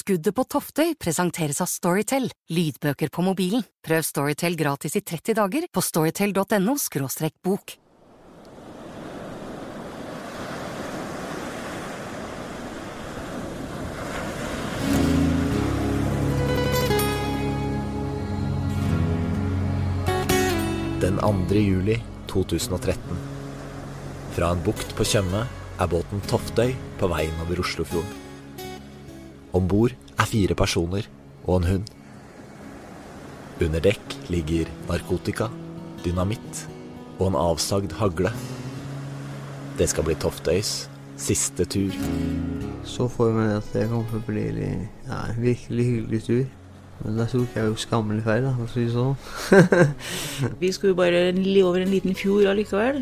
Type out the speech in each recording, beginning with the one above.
Skuddet på Toftøy presenteres av Storytel, lydbøker på mobilen. Prøv Storytel gratis i 30 dager på storytel.no – bok. Den 2. juli 2013. Fra en bukt på Tjøme er båten Toftøy på vei innover Oslofjorden. Om bord er fire personer og en hund. Under dekk ligger narkotika, dynamitt og en avsagd hagle. Det skal bli Toftøys siste tur. Så får vi at det kommer til å bli ja, en virkelig hyggelig tur. Men da tok jeg jo skammelig feil, da, for å si det sånn. Vi skulle jo bare over en liten fjord allikevel.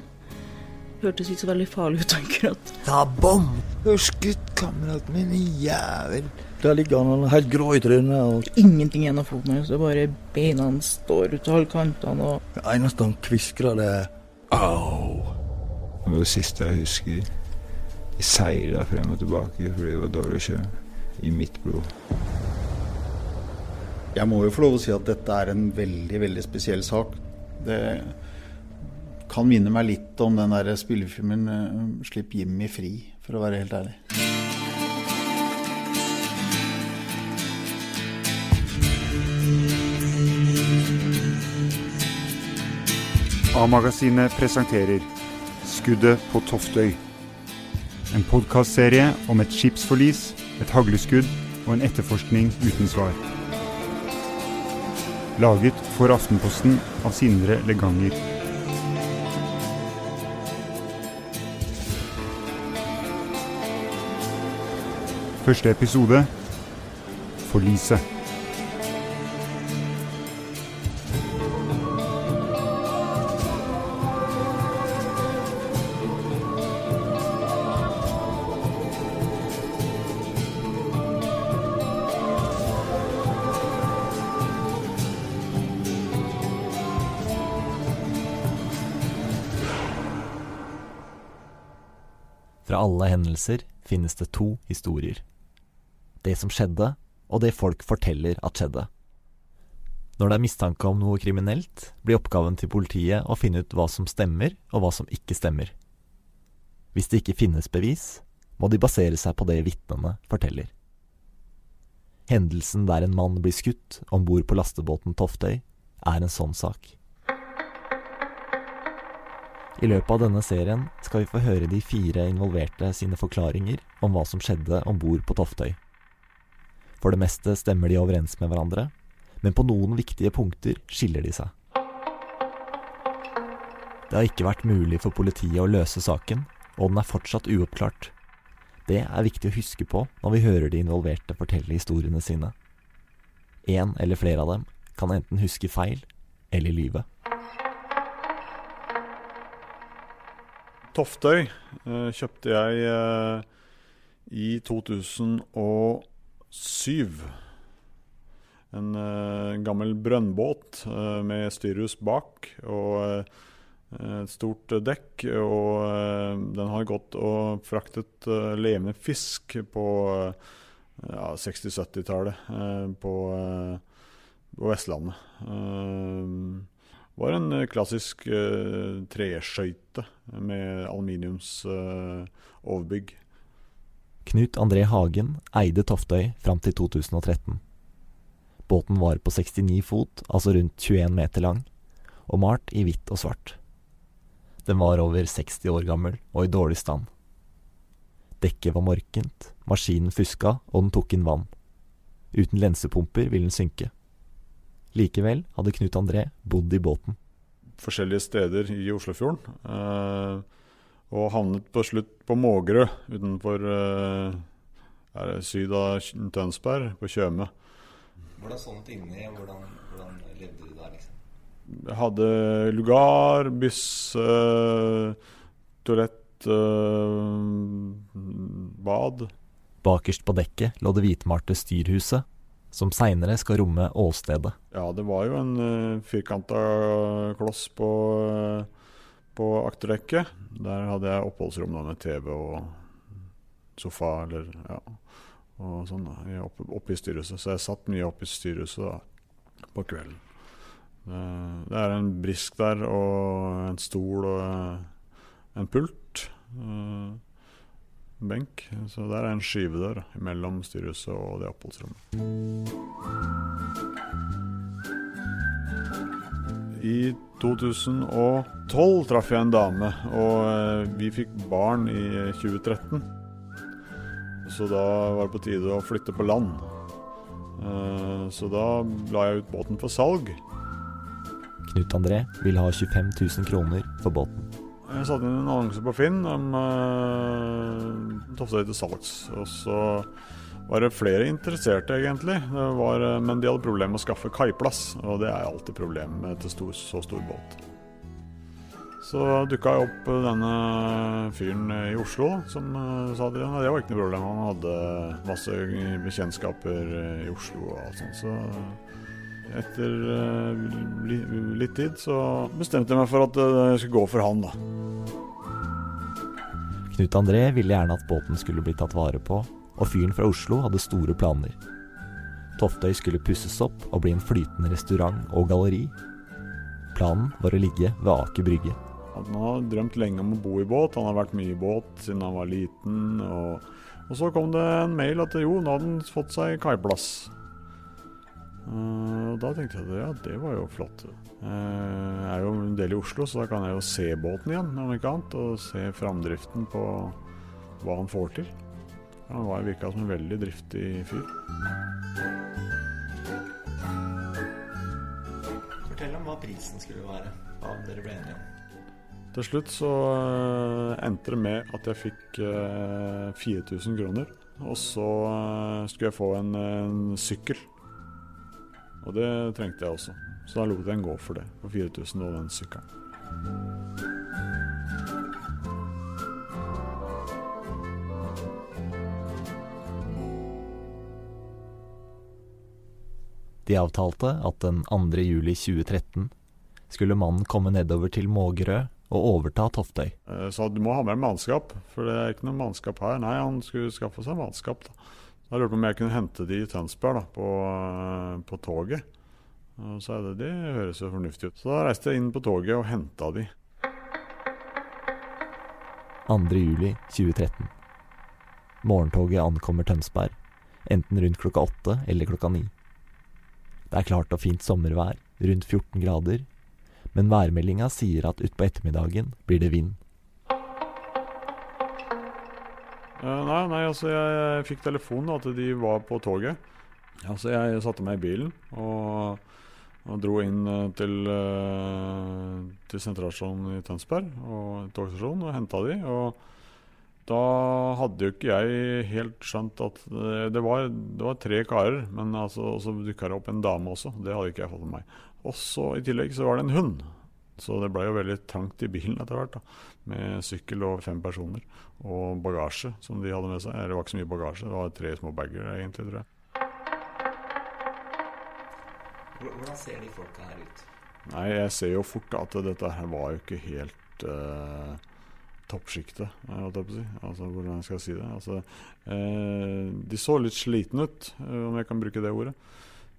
Hørtes ikke så veldig farlig ut akkurat. Ja, bom! Du har skutt kameraten min, jævel. Der ligger han helt grå i trynet. og Ingenting igjen av foten hans, det bare beina hans står ut av alle kantene og Det eneste han kviskrer, det er Au! Det var det siste jeg husker. Jeg seila frem og tilbake fordi det var dårlig sjø. I mitt blod. Jeg må jo få lov å si at dette er en veldig, veldig spesiell sak. Det kan minne meg litt om den der spillefilmen eh, 'Slipp Jimmy fri', for å være helt ærlig. A-magasinet presenterer Skuddet på Toftøy. En podkastserie om et skipsforlis, et hagleskudd og en etterforskning uten svar. Laget for Aftenposten av Sindre Leganger. Første episode Forliset. Fra alle hendelser finnes det to historier. Det som skjedde, og det folk forteller at skjedde. Når det er mistanke om noe kriminelt, blir oppgaven til politiet å finne ut hva som stemmer, og hva som ikke stemmer. Hvis det ikke finnes bevis, må de basere seg på det vitnene forteller. Hendelsen der en mann blir skutt om bord på lastebåten Toftøy, er en sånn sak. I løpet av denne serien skal vi få høre de fire involverte sine forklaringer om hva som skjedde om bord på Toftøy. For det meste stemmer de overens med hverandre, men på noen viktige punkter skiller de seg. Det har ikke vært mulig for politiet å løse saken, og den er fortsatt uoppklart. Det er viktig å huske på når vi hører de involverte fortelle historiene sine. En eller flere av dem kan enten huske feil eller lyve. Toftøy eh, kjøpte jeg eh, i 2008 syv. Eh, en gammel brønnbåt eh, med styrhus bak og eh, et stort dekk. Og den har gått og fraktet levende fisk på ja, 60-70-tallet på, på, Vestlandet. Det var en klassisk treskøyte med aluminiumsoverbygg. Knut André Hagen eide Toftøy fram til 2013. Båten var på 69 fot, altså rundt 21 meter lang, og malt i hvitt og svart. Den var over 60 år gammel og i dårlig stand. Dekket var morkent, maskinen fuska, og den tok inn vann. Uten lensepumper ville den synke. Likevel hadde Knut André bodd i båten. Forskjellige steder i Oslofjorden. Eh, og havnet på slutt på Mågerø utenfor eh, er det syd av Tønsberg, på Tjøme. Hvordan så det inni, og hvordan, hvordan levde du der, liksom? Jeg hadde lugar, bysse, toalett, eh, bad. Bakerst på dekket lå det hvitmalte styrhuset, som seinere skal romme åstedet. Ja, det var jo en uh, firkanta kloss på, uh, på akterdekket. Der hadde jeg oppholdsrom da med TV og sofa, eller ja. og sånn da, oppe, opp i styrehuset. Så jeg satt mye oppe i styrehuset da, på kvelden. Det, er en brisk der, og en stol og eh, en pult. eh, en benk. Så der er en skyvedør mellom styrehuset og det oppholdsrommet. I 2012 traff jeg en dame, og eh, vi fikk barn i 2013. Så da var det på tide å flytte på land. Eh, Så da la jeg ut båten for salg. Knut André vil ha 25 000 kroner for båten. Jeg satte inn en annonse på Finn om uh, Toftøy til salgs. Og så var det flere interesserte, egentlig. Det var, eh, men de hadde problemer med å skaffe kaiplass, og det er alltid problem med til stor, så stor båt. Så dukka jeg opp eh, denne fyren i Oslo som eh, sa ja, det var ikke noe problem. Han hadde masse bekjentskaper eh, i Oslo og alt sånt. Så etter eh, litt tid så bestemte jeg meg for at eh, jeg skulle gå for han, da. Knut André ville gjerne at båten skulle bli tatt vare på, og fyren fra Oslo hadde store planer. Toftøy skulle pusses opp og bli en flytende restaurant og galleri. Planen var å ligge ved Aker Brygge. Han har drømt lenge om å bo i båt. Han har vært mye i båt siden han var liten. Og, og så kom det en mail at jo, nå hadde han fått seg kaiplass. Uh, da tenkte jeg at ja, det var jo flott. Uh, Jeg er jo en del i Oslo, så da kan jeg jo se båten igjen, om ikke annet. Og se framdriften på hva han får til. Han var virka som en veldig driftig fyr. Fortell om hva prisen skulle være. Hva dere ble enige om. Til slutt så eh, endte det med at jeg fikk eh, 4000 kroner. Og så eh, skulle jeg få en, en sykkel. Og det trengte jeg også. Så da lot jeg den gå for det. For 4000 og den sykkelen. De avtalte at den 2. juli 2013 skulle mannen komme nedover til Mågerø og overta Toftøy. Eh, Så du må ha med mannskap, for det er ikke noe mannskap her. Nei, han skulle skaffe seg mannskap. Da Jeg lurte på om jeg kunne hente de i Tønsberg da, på, eh, på toget. Og så er det, det høres jo fornuftig ut. Så da reiste jeg inn på toget og henta de. 2. juli 2013. Morgentoget ankommer Tønsberg, enten rundt klokka åtte eller klokka ni. Det er klart og fint sommervær, rundt 14 grader, men værmeldinga sier at utpå ettermiddagen blir det vind. Uh, nei, nei, altså jeg, fikk telefon da, at de var på toget. Altså jeg satte meg i bilen og, og dro inn eh, til, uh, til sentralstasjonen i Tønsberg og togstasjonen og henta de. Og da hadde jo ikke jeg helt skjønt at det, det, var, det var tre karer, men altså, så dukka det opp en dame også. Det hadde ikke jeg fått med meg. Og så i tillegg så var det en hund. Så det ble jo veldig trangt i bilen etter hvert, da, med sykkel og fem personer. Og bagasje som de hadde med seg. Det var ikke så mye bagasje, det var tre små bager egentlig, tror jeg. Hvordan ser de folka her ut? Nei, jeg ser jo fort at dette her var jo ikke helt uh, toppsjiktet, eh, holdt jeg på å si. Altså, hvordan skal jeg si det? Altså, eh, de så litt slitne ut, eh, om jeg kan bruke det ordet.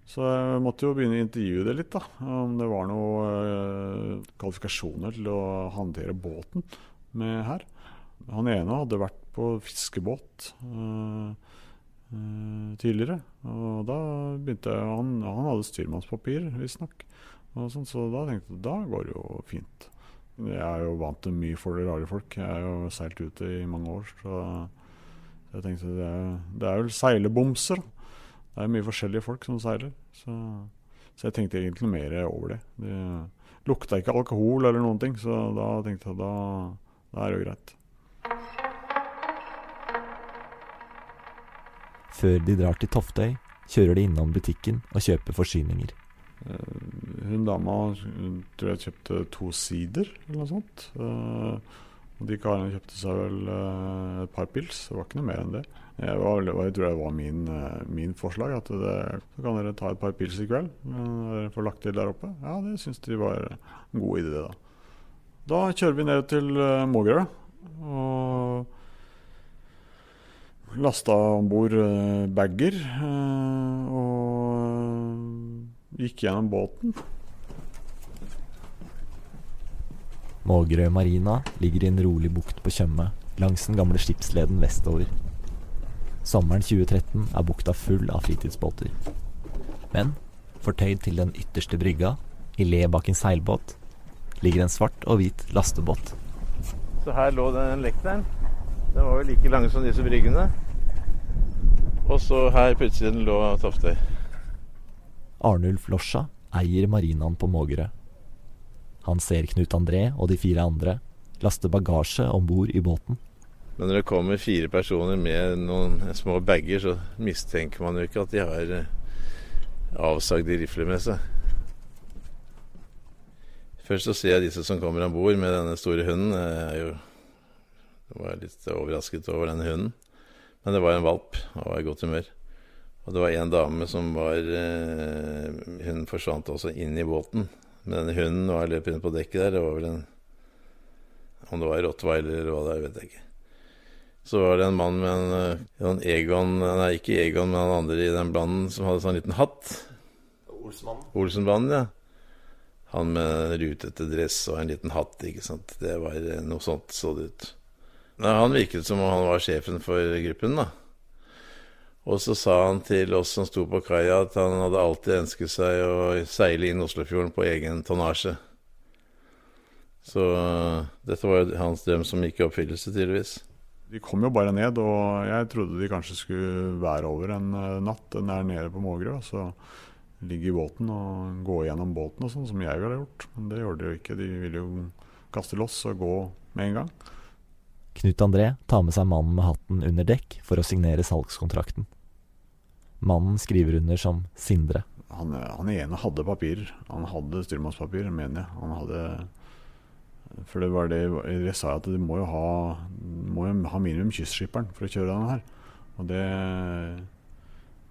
Så jeg måtte jo begynne å intervjue det litt, da. Om det var noen kvalifikasjoner til å håndtere båten med her. Han ene hadde vært på fiskebåt eh, eh, tidligere. Og da begynte jeg Han, han hadde styrmannspapir, visstnok. Sånn, så da tenkte jeg da går det jo fint. Jeg er jo vant til mye for rare folk. Jeg har jo seilt ute i mange år. Så jeg tenkte er, det er vel seilebomser. Det er mye forskjellige folk som seiler. Så, så jeg tenkte egentlig mer over det. Det lukta ikke alkohol eller noen ting, så da tenkte jeg da, da er det jo greit. Før de drar til Toftøy, kjører de innom butikken og kjøper forsyninger. Eh, Hun dama tror jeg kjøpte to sider eller noe sånt. Eh, og de karene kjøpte seg vel eh, et par pils. Det var ikke noe mer enn det. Jeg, var, jeg tror det var min, min forslag. At det, så kan dere ta et par pils i kveld. Dere får lagt til der oppe. Ja, det syns de var en god idé, da. Da kjører vi ned til Mågerø. Og Lasta om bord bager og gikk gjennom båten. Mågerøy marina ligger i en rolig bukt på Tjøme, langs den gamle skipsleden vestover. Sommeren 2013 er bukta full av fritidsbåter. Men fortøyd til den ytterste brygga, i le bak en seilbåt, ligger en svart og hvit lastebåt. Så her lå den lekteren. Den var jo like lang som disse bryggene. Og så her på utsiden lå Toftøy. Arnulf Losja eier marinaen på Mågerø. Han ser Knut André og de fire andre laste bagasje om bord i båten. Men når det kommer fire personer med noen små bager, så mistenker man jo ikke at de har eh, avsagde rifler med seg. Først så ser jeg disse som kommer om bord med denne store hunden. Jeg var litt overrasket over denne hunden. Men det var en valp og var i godt humør. Og det var en dame som var eh, Hun forsvant også inn i båten. Men denne hunden var løp inn på dekket der. Det var vel en Om det var rottweiler eller hva det er, vet jeg ikke. Så var det en mann med en, eh, en Egon Nei, ikke Egon, men han andre i den blanden som hadde sånn liten hatt. Olsmannen. Olsenbanden, ja. Han med rutete dress og en liten hatt, ikke sant. Det var eh, noe sånt så det ut. Nei, han virket som om han var sjefen for gruppen, da. Og så sa han til oss som sto på kaia at han hadde alltid ønsket seg å seile inn Oslofjorden på egen tonnasje. Så uh, dette var jo hans drøm som gikk i oppfyllelse, tydeligvis. De kom jo bare ned, og jeg trodde de kanskje skulle være over en natt. natt er nede på Mågerø. Så ligge i båten og gå gjennom båten og sånn, som jeg ville gjort. Men det gjorde de jo ikke. De ville jo kaste loss og gå med en gang. Knut André tar med seg mannen med hatten under dekk for å signere salgskontrakten. Mannen skriver under som Sindre. Han, han ene hadde papirer. Han hadde styrmannspapir, mener jeg. Han hadde For det var det jeg sa at du må jo ha, må jo ha minimum kystskipperen for å kjøre denne her. Og det,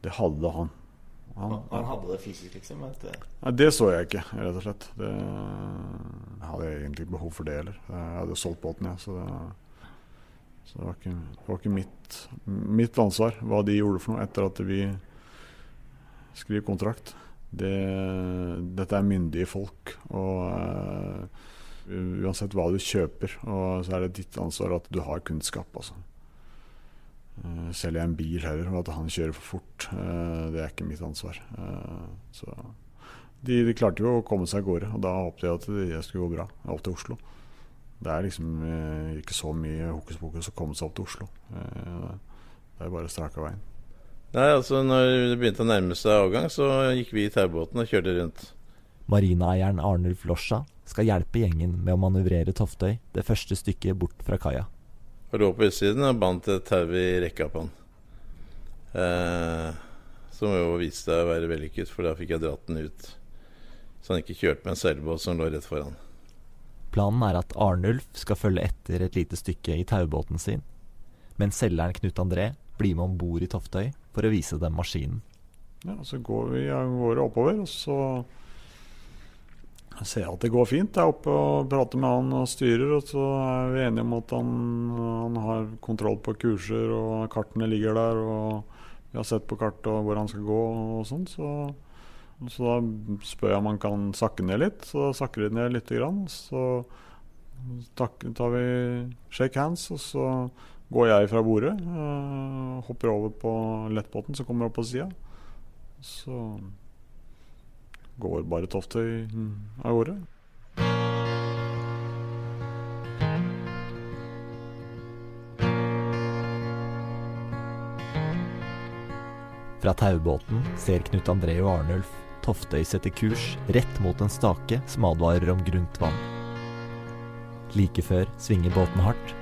det hadde han. Han, han, hadde det fysisk, liksom? Et, Nei, det så jeg ikke, rett og slett. Det, jeg hadde egentlig ikke behov for det heller. Jeg hadde solgt båten, jeg. så det så det var ikke, det var ikke mitt, mitt, ansvar hva de gjorde for noe etter at vi skrev kontrakt. Det, dette er myndige folk. Og uh, uansett hva du kjøper, så er det ditt ansvar at du har kunnskap. Altså. Uh, selger jeg en bil heller, og at han kjører for fort, uh, det er ikke mitt ansvar. så de, de, klarte jo å komme seg av gårde, og da håpet jeg at det skulle gå bra opp til Oslo. Det er liksom eh, ikke så mye hokus pokus å komme seg opp til Oslo. Eh, det er bare strak av veien. Nei, altså når det begynte å nærme seg avgang, så gikk vi i taubåten og kjørte rundt. Marinaeieren Arnulf Losja skal hjelpe gjengen med å manøvrere Toftøy det første stykket bort fra kaia. Og lå på utsiden og bandt et tau i rekka på han. Eh, som jo viste seg å være vellykket, for da fikk jeg dratt den ut. Så han ikke kjørte med en seilbåt som lå rett foran. Planen er at Arnulf skal følge etter et lite stykke i taubåten sin, mens selgeren Knut André blir med om bord i Toftøy for å vise dem maskinen. Ja, Så går vi av gårde oppover, og så ser jeg at det går fint. Jeg er oppe og prater med han og styrer, og så er vi enige om at han, han har kontroll på kurser, og kartene ligger der, og vi har sett på kartet hvor han skal gå og sånn. Så så da spør jeg om han kan sakke ned litt. Så da sakker de ned litt. Grann. Så tar vi shake hands, og så går jeg fra bordet. Øh, hopper over på lettbåten som kommer opp på sida. Så går bare Toftøy av gårde. Fra taubåten ser Knut André og Arnulf Toftøy setter kurs rett mot en stake som advarer om grunt vann. Like før svinger båten hardt,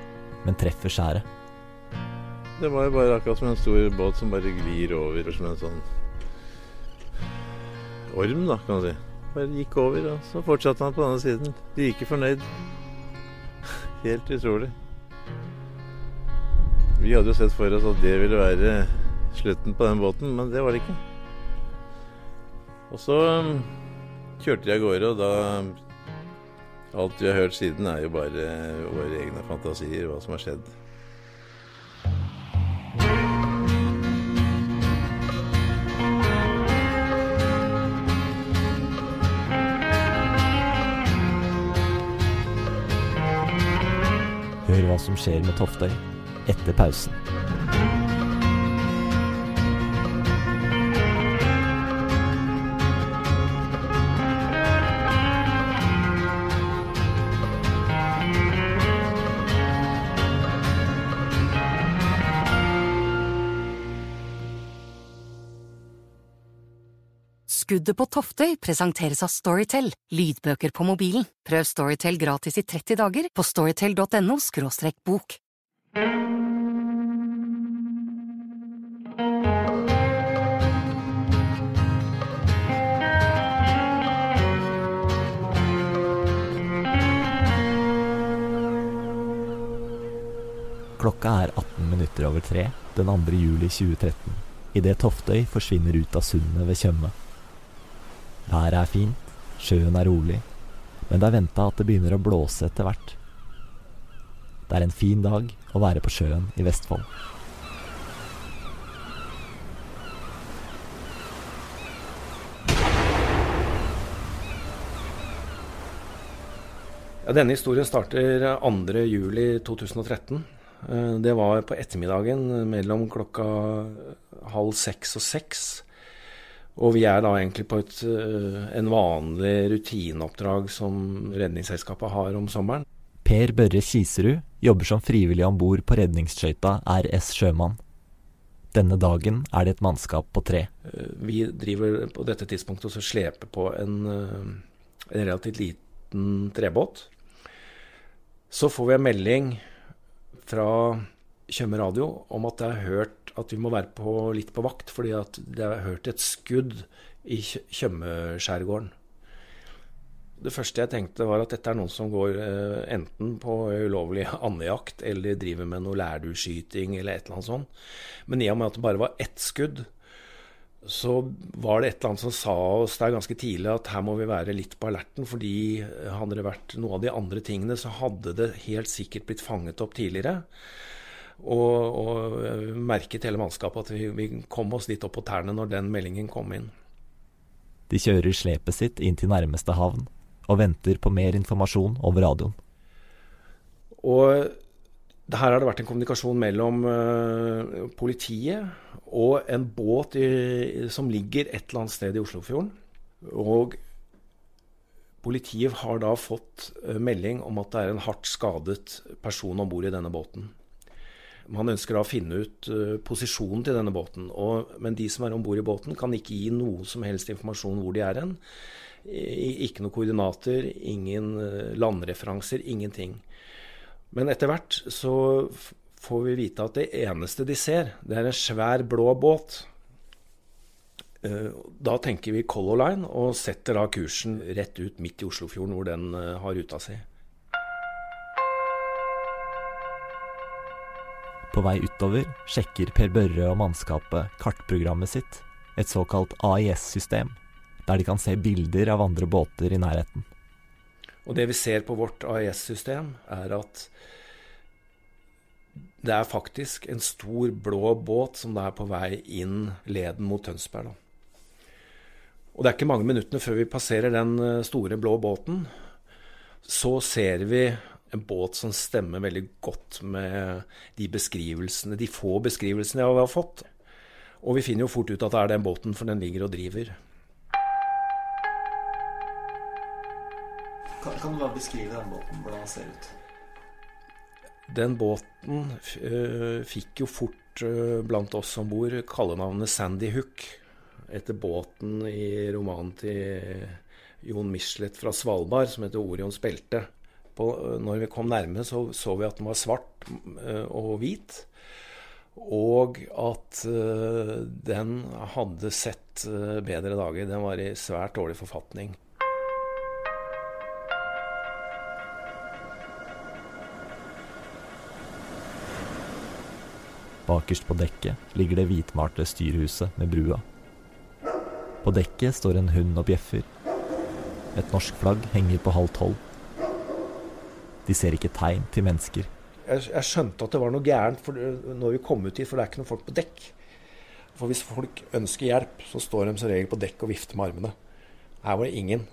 men treffer skjæret. Det var jo bare akkurat som en stor båt som bare glir over som en sånn orm, da, kan man si. Bare gikk over, og så fortsatte han på denne siden. Like fornøyd. Helt utrolig. Vi hadde jo sett for oss at det ville være slutten på den båten, men det var det ikke. Og så um, kjørte de av gårde, og da um, Alt vi har hørt siden, er jo bare uh, våre egne fantasier, hva som har skjedd. Hør hva som skjer med Toftøy etter pausen. Skuddet på Toftøy presenteres av Storytel, lydbøker på mobilen. Prøv Storytel gratis i 30 dager på storytel.no bok. Klokka er 18 minutter over tre den 2. juli 2013 idet Toftøy forsvinner ut av sundet ved Tjøme. Været er fint, sjøen er rolig, men det er venta at det begynner å blåse etter hvert. Det er en fin dag å være på sjøen i Vestfold. Ja, denne historien starter 2.7.2013. Eh, det var på ettermiddagen mellom klokka halv seks og seks. Og vi er da egentlig på et, eh, en vanlig rutineoppdrag som Redningsselskapet har om sommeren. Per Børre Kiserud jobber som frivillig om bord på redningsskøyta RS Sjømann. Denne dagen er det et mannskap på tre. Eh, vi driver på dette tidspunktet og sleper på en, en relativt liten trebåt. Så får vi en melding fra Tjøme radio om at det er hørt at vi må være på, litt på vakt, fordi at det er hørt et skudd i Tjømeskjærgården. Det første jeg tenkte, var at dette er noen som går eh, enten på ulovlig andejakt eller driver med noe lærdueskyting eller et eller annet sånt. Men i og med at det bare var ett skudd, så var det et eller annet som sa oss der ganske tidlig at her må vi være litt på alerten, fordi hadde det vært noe av de andre tingene, så hadde det helt sikkert blitt fanget opp tidligere. Og, og merket hele mannskapet at vi, vi kom oss litt opp på tærne når den meldingen kom inn. De kjører slepet sitt inn til nærmeste havn og venter på mer informasjon over radioen. Og her har det vært en kommunikasjon mellom uh, politiet og en båt i, som ligger et eller annet sted i Oslofjorden. Og politiet har da fått uh, melding om at det er en hardt skadet person om bord i denne båten. Man ønsker da å finne ut uh, posisjonen til denne båten. Og, men de som er om bord i båten, kan ikke gi noe som helst informasjon hvor de er hen. Ikke noen koordinater, ingen landreferanser, ingenting. Men etter hvert så får vi vite at det eneste de ser, det er en svær, blå båt. Eh, da tenker vi Color Line og setter da kursen rett ut midt i Oslofjorden, hvor den eh, har ruta si. På vei utover sjekker Per Børre og mannskapet kartprogrammet sitt, et såkalt AIS-system, der de kan se bilder av andre båter i nærheten. Og det vi ser på vårt AIS-system, er at det er faktisk en stor, blå båt som er på vei inn leden mot Tønsberg. Da. Og det er ikke mange minuttene før vi passerer den eh, store, blå båten. Så ser vi en båt som stemmer veldig godt med de beskrivelsene, de få beskrivelsene jeg har fått. Og vi finner jo fort ut at det er den båten, for den ligger og driver. Kan, kan du bare beskrive den båten, hvordan den ser ut? Den båten øh, fikk jo fort øh, blant oss som bor kallenavnet Sandy Hook. Etter båten i romanen til Jon Michelet fra Svalbard som heter Orions belte. På, uh, når vi kom nærme, så så vi at den var svart og hvit. Og at den hadde sett bedre dager. Den var i svært dårlig forfatning. Bakerst på dekket ligger det hvitmalte styrhuset med brua. På dekket står en hund og bjeffer. Et norsk flagg henger på halv tolv. De ser ikke tegn til mennesker. Jeg, jeg, skjønte at det var noe gærent for, når vi kom ut hit, for det er ikke noen folk på dekk. For hvis folk ønsker hjelp, så står de som regel på dekk og vifter med armene. Her var det ingen.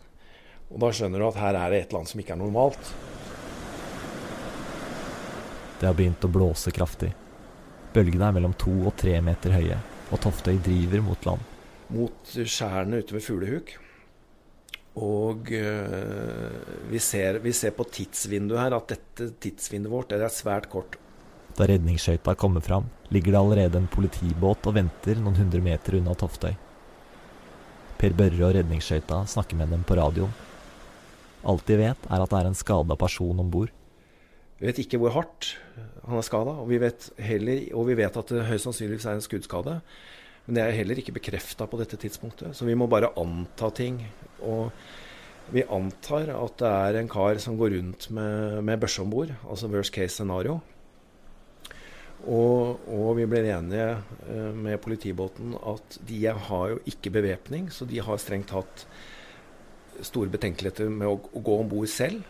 Og da skjønner du at her er det et eller annet som ikke er normalt. Det har begynt å blåse kraftig. Bølgene er mellom to og tre meter høye, og Toftøy driver mot land. Mot skjærene ute ved Fuglehuk. Og øh, vi, ser, vi, ser, på tidsvinduet her at dette tidsvinduet vårt er svært kort. Da redningsskøyta kommer fram, ligger det allerede en politibåt og venter noen hundre meter unna Toftøy. Per Børre og redningsskøyta snakker med dem på radioen. Alt de vet, er at det er en skada person om bord. Vi vet ikke hvor hardt han er skada, og, og, vi vet at det høyst sannsynligvis er en skuddskade. Men det er heller ikke bekrefta på dette tidspunktet, så vi må bare anta ting. Og vi antar at det er en kar som går rundt med, med børse om bord, altså worst case scenario. Og, og, vi blir enige eh, med politibåten at de har jo ikke bevæpning, så de har strengt tatt store betenkeligheter med å, å gå om bord selv.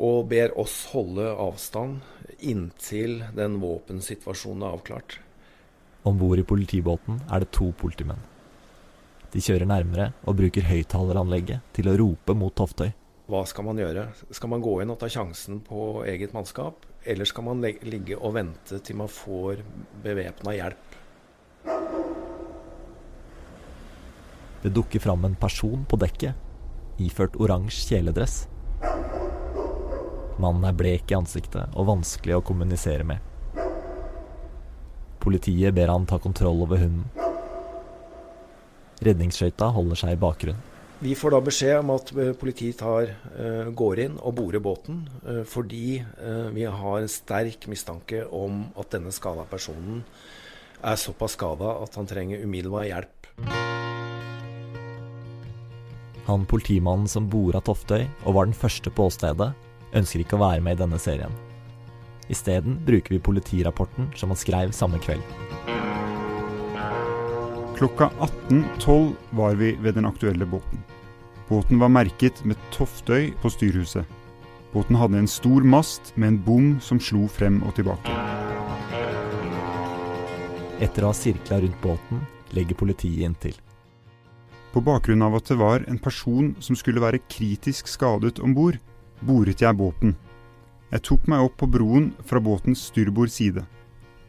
Og ber oss holde avstand inntil den våpensituasjonen er avklart. Om bord i politibåten er det to politimenn. De kjører nærmere og bruker høyttaleranlegget til å rope mot Toftøy. Hva skal man gjøre? Skal man gå inn og ta sjansen på eget mannskap? Eller skal man ligge og vente til man får bevæpna hjelp? Det dukker fram en person på dekket, iført oransje kjeledress. Mannen er blek i ansiktet og vanskelig å kommunisere med. Politiet ber han ta kontroll over hunden. Redningsskøyta holder seg i bakgrunnen. Vi får da beskjed om at eh, politiet tar, uh, går inn og borer båten uh, fordi vi har en sterk mistanke om at denne skada personen er såpass skada at han trenger umiddelbar hjelp. Han politimannen som bora Toftøy og var den første på åstedet, ønsker ikke å være med i denne serien. Isteden bruker vi politirapporten som han skrev samme kveld. Klokka 18.12 var vi ved den aktuelle båten. Båten var merket med Toftøy på styrhuset. Båten hadde en stor mast med en bom som slo frem og tilbake. Etter å ha sirkla rundt båten, legger politiet inntil. På bakgrunn av at det var en person som skulle være kritisk skadet om bord, boret jeg båten. Jeg tok meg opp på broen fra båtens styrbord side.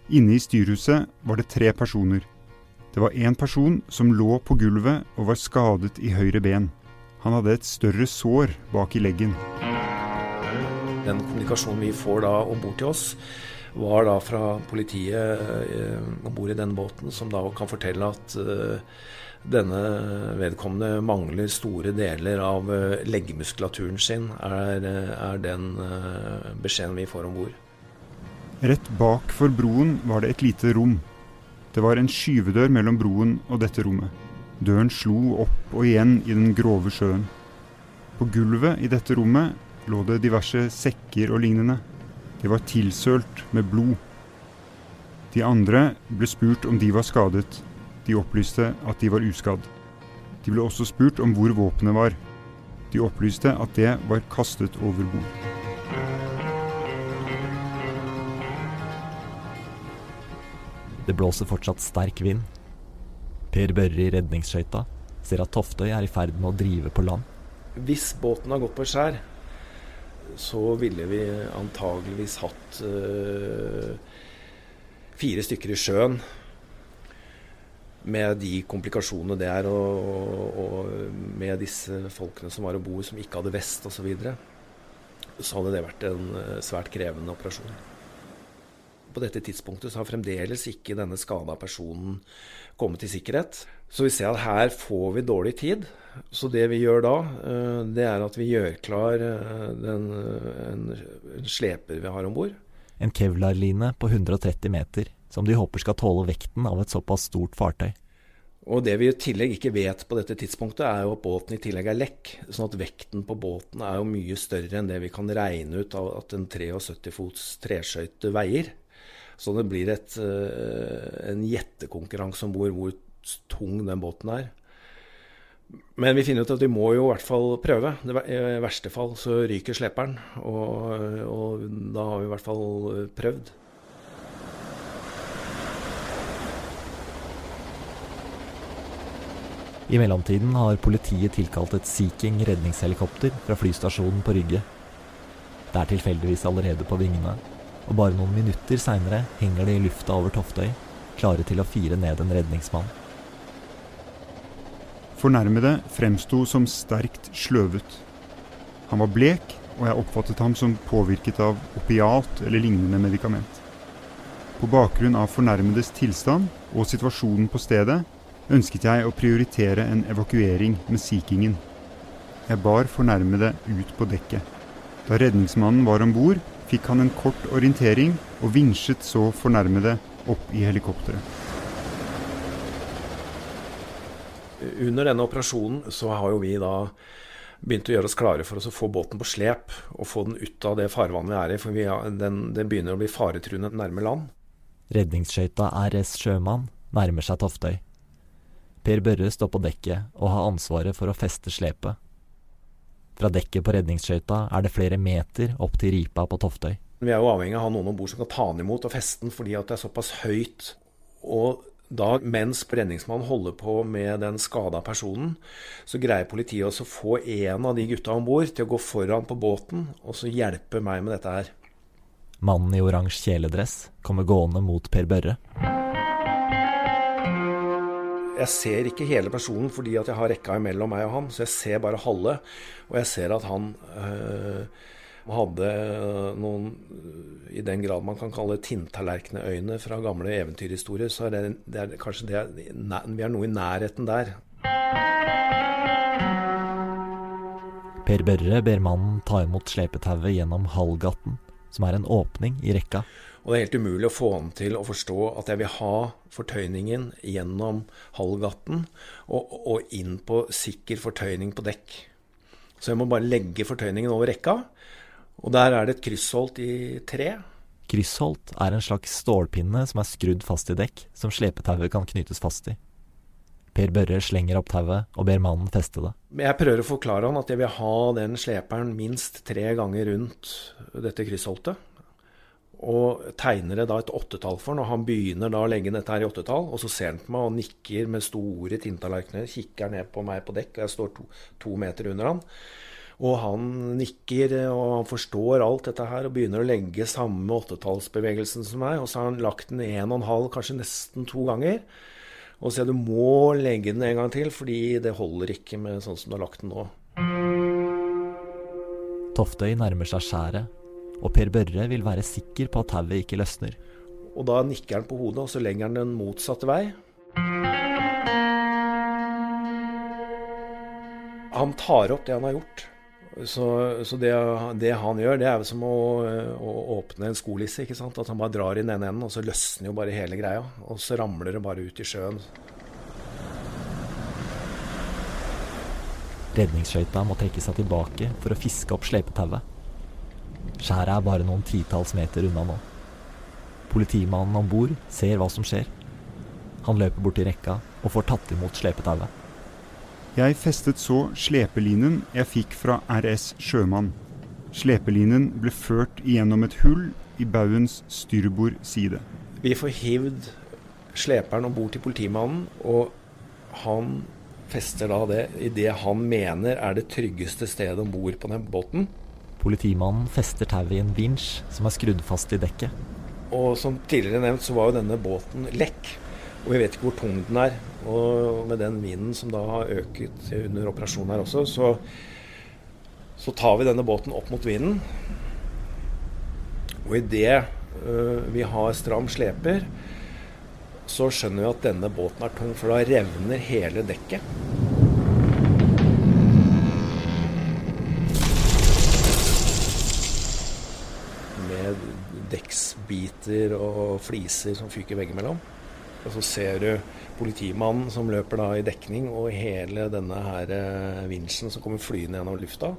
Inne i styrhuset var det tre personer. Det var en person som lå på gulvet og var skadet i høyre ben. Han hadde et større sår bak i leggen. Den kommunikasjonen vi får da om bord til oss, var da fra politiet eh, om bord i den båten, som da kan fortelle at eh, denne vedkommende mangler store deler av eh, leggmuskulaturen sin, er, eh, er den eh, beskjeden vi får om bord. Rett bak for broen var det et lite rom. Det var en skyvedør mellom broen og dette rommet. Døren slo opp og igjen i den grove sjøen. På gulvet i dette rommet lå det diverse sekker og lignende. De var tilsølt med blod. De andre ble spurt om de var skadet. De opplyste at de var uskadd. De ble også spurt om hvor våpenet var. De opplyste at det var kastet over bord. Det blåser fortsatt sterk vind. Per Børre i redningsskøyta ser at Toftøy er i ferd med å drive på land. Hvis båten har gått på skjær, så ville vi antageligvis hatt øh, fire stykker i sjøen. Med de komplikasjonene det er, og, og, og med disse folkene som var om bord som ikke hadde vest osv., så, videre, så hadde det vært en uh, svært krevende operasjon på dette tidspunktet så har fremdeles ikke denne skada personen kommet i sikkerhet. Så vi ser at her får vi dårlig tid. Så det vi gjør da, eh, det er at vi gjør klar eh, den, eh, en, en sleper vi har om bord. En kevlarline på 130 meter, som de håper skal tåle vekten av et såpass stort fartøy. Og det vi i tillegg ikke vet på dette tidspunktet, er jo at båten i tillegg er lekk. Sånn at vekten på båten er jo mye større enn det vi kan regne ut av at en 73 fots treskøyte veier. Så det blir et, eh, en gjettekonkurranse om hvor, hvor tung den båten er. Men vi finner ut at vi må jo i hvert fall prøve. I verste fall så ryker sleperen. Og, og da har vi i hvert fall prøvd. I mellomtiden har politiet tilkalt et Sea King redningshelikopter fra flystasjonen på Rygge. Det er tilfeldigvis allerede på vingene og bare noen minutter seinere henger de i lufta over Toftøy, klare til å fire ned en redningsmann. Fornærmede fremsto som sterkt sløvet. Han var blek, og jeg oppfattet ham som påvirket av opiat eller lignende medikament. På bakgrunn av fornærmedes tilstand og situasjonen på stedet ønsket jeg å prioritere en evakuering med Sea Kingen. Jeg bar fornærmede ut på dekket. Da redningsmannen var om bord, fikk han en kort orientering og vinsjet så fornærmede opp i helikopteret. Under denne operasjonen så har jo vi da begynt å gjøre oss klare for oss å få båten på slep og få den ut av det farvannet vi er i, for vi har, den, den begynner å bli faretruende nærme land. Redningsskøyta RS Sjømann nærmer seg Toftøy. Per Børre står på dekket og har ansvaret for å feste slepet. Fra dekket på redningsskøyta er det flere meter opp til ripa på Toftøy. Vi er jo avhengig av å ha noen om bord som kan ta den imot og feste den, fordi at det er såpass høyt. Og da, mens redningsmannen holder på med den skada personen, så greier politiet også å få en av de gutta om bord til å gå foran på båten og så hjelpe meg med dette her. Mannen i oransje kjeledress kommer gående mot Per Børre. Jeg ser ikke hele personen fordi at jeg har rekka imellom meg og han, så jeg ser bare halve. Og jeg ser at han øh, hadde noen, i den grad man kan kalle tinntallerkenøyne fra gamle eventyrhistorier, så er det, det er kanskje det Vi er noe i nærheten der. Per Børre ber mannen ta imot slepetauet gjennom Hallgaten, som er en åpning i rekka. Og det er helt umulig å få han til å forstå at jeg vil ha fortøyningen gjennom halvgatten og, og inn på sikker fortøyning på dekk. Så jeg må bare legge fortøyningen over rekka, og der er det et kryssholt i tre. Kryssholt er en slags stålpinne som er skrudd fast i dekk, som slepetauet kan knyttes fast i. Per Børre slenger opp tauet og ber mannen feste det. Jeg prøver å forklare han at jeg vil ha den sleperen minst tre ganger rundt dette kryssholtet og tegner det da et åttetall for når han begynner da å legge dette her i åttetall. Og så ser han på meg og nikker med store tinntallerkener, kikker ned på meg på dekk, og jeg står to, to, meter under han. Og han nikker, og han forstår alt dette her, og begynner å legge samme åttetallsbevegelsen som meg. Og så har han lagt den en og en halv, kanskje nesten to ganger. Og så sier du må legge den en gang til, fordi det holder ikke med sånn som du har lagt den nå. Toftøy nærmer seg skjæret og Per Børre vil være sikker på at tauet ikke løsner. Og da nikker han på hodet, og så lenger han den motsatte vei. Han tar opp det han har gjort. Så, så det, det, han gjør, det er som å, å, åpne en skolisse. ikke sant? At han bare drar i den ene enden, og så løsner jo bare hele greia. Og så ramler det bare ut i sjøen. Redningsskøyta må trekke seg tilbake for å fiske opp slepetauet. Skjæret er bare noen titalls meter unna nå. Politimannen om bord ser hva som skjer. Han løper bort til rekka og får tatt imot slepetauet. Jeg festet så slepelinen jeg fikk fra RS Sjømann. Slepelinen ble ført gjennom et hull i baugens styrbord side. Vi får hivd sleperen om bord til politimannen, og han fester da det i det han mener er det tryggeste stedet om bord på den båten. Politimannen fester tauet i en vinsj som er skrudd fast i dekket. Og som tidligere nevnt, så var jo denne båten lekk. Og vi vet ikke hvor tung den er. Og med den vinden som da har øket under operasjonen her også, så, så tar vi denne båten opp mot vinden. Og idet uh, vi har stram sleper, så skjønner vi at denne båten er tung, for da revner hele dekket. Dekksbiter og fliser som fyker veggimellom. Og så ser du politimannen som løper da i dekning, og hele denne her eh, vinsjen som kommer flyende gjennom lufta.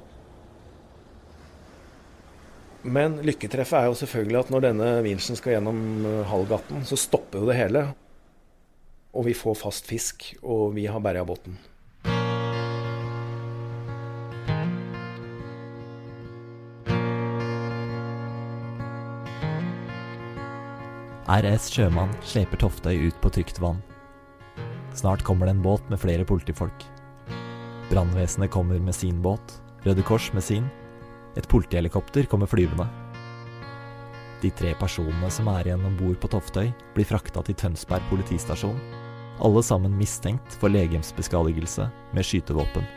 Men lykketreffet er jo selvfølgelig at når denne vinsjen skal gjennom halvgatten Hallgaten, så stopper jo det hele. Og vi får fast fisk, og vi har berga båten. RS Sjømann sleper Toftøy ut på trygt vann. Snart kommer det en båt med flere politifolk. Brannvesenet kommer med sin båt, Røde Kors med sin. Et politihelikopter kommer flyvende. De tre personene som er igjen om bord på Toftøy, blir frakta til Tønsberg politistasjon. Alle sammen mistenkt for legemsbeskadigelse med skytevåpen.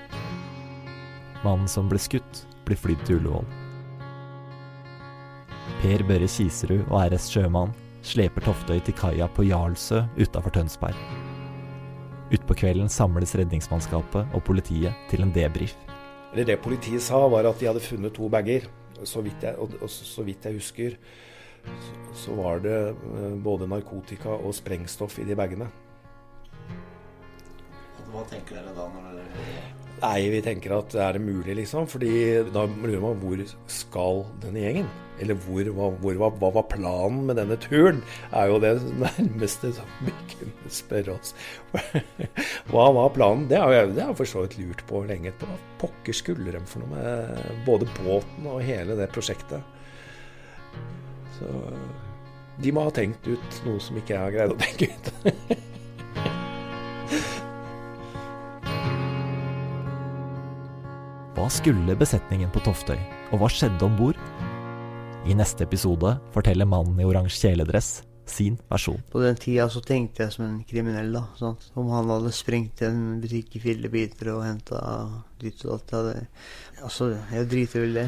Mannen som ble skutt, blir flydd til Ullevål. Per Børre Kiserud og RS Sjømann sleper Toftøy til kaia på Jarlsø utafor Tønsberg. Utpå kvelden samles redningsmannskapet og politiet til en debrief. Det, det politiet sa, var at de hadde funnet to bager. Så vidt jeg, og, så vidt jeg husker, så, så var det eh, både narkotika og sprengstoff i de bagene. Hva tenker dere da når dere Nei, vi tenker at er det mulig, liksom? Fordi da lurer man hvor skal denne gjengen? Eller hvor, hvor, hva, hva var planen med denne turen? Er jo det nærmeste som vi kunne spørre oss. hva var planen? Det har jeg, det for så vidt lurt på lenge. Hva pokker skulle de for noe med både båten og hele det prosjektet? Så de må ha tenkt ut noe som ikke jeg har greid å tenke ut. Hva skulle besetningen på Toftøy, og hva skjedde om bord? I neste episode forteller mannen i oransje kjeledress sin versjon. På den tida så tenkte jeg som en kriminell, da. Sant? Om han hadde sprengt en butikk i fillebiter og henta ditt og datt. Altså, jeg driter vel det.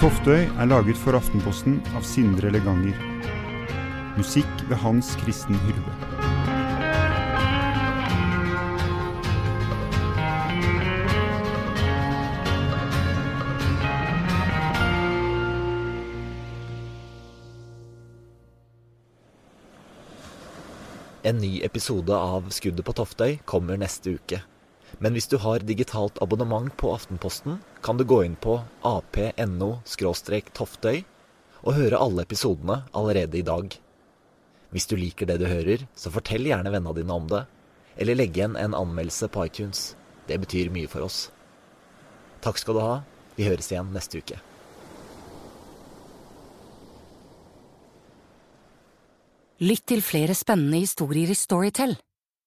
Toftøy er laget for Aftenposten av Sindre Leganger. Musikk ved Hans Kristen Hyrve. En ny episode av Skuddet på Toftøy kommer neste uke. Men hvis du har digitalt abonnement på Aftenposten, kan du gå inn på ap.no-toftøy og høre alle episodene allerede i dag. Hvis du liker det du hører, så fortell gjerne vennene dine om det. Eller legg igjen en anmeldelse på iTunes. Det betyr mye for oss. Takk skal du ha. Vi høres igjen neste uke. Lytt til flere spennende historier i Storytel.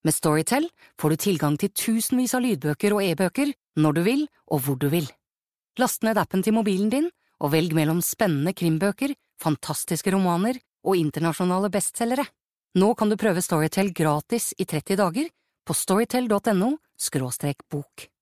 Med Storytel får du tilgang til tusenvis av lydbøker og e-bøker når du vil og hvor du vil. Last ned appen til mobilen din og velg mellom spennende krimbøker, fantastiske romaner og internasjonale bestselgere. Nå kan du prøve Storytel gratis i 30 dager på storytel.no bok.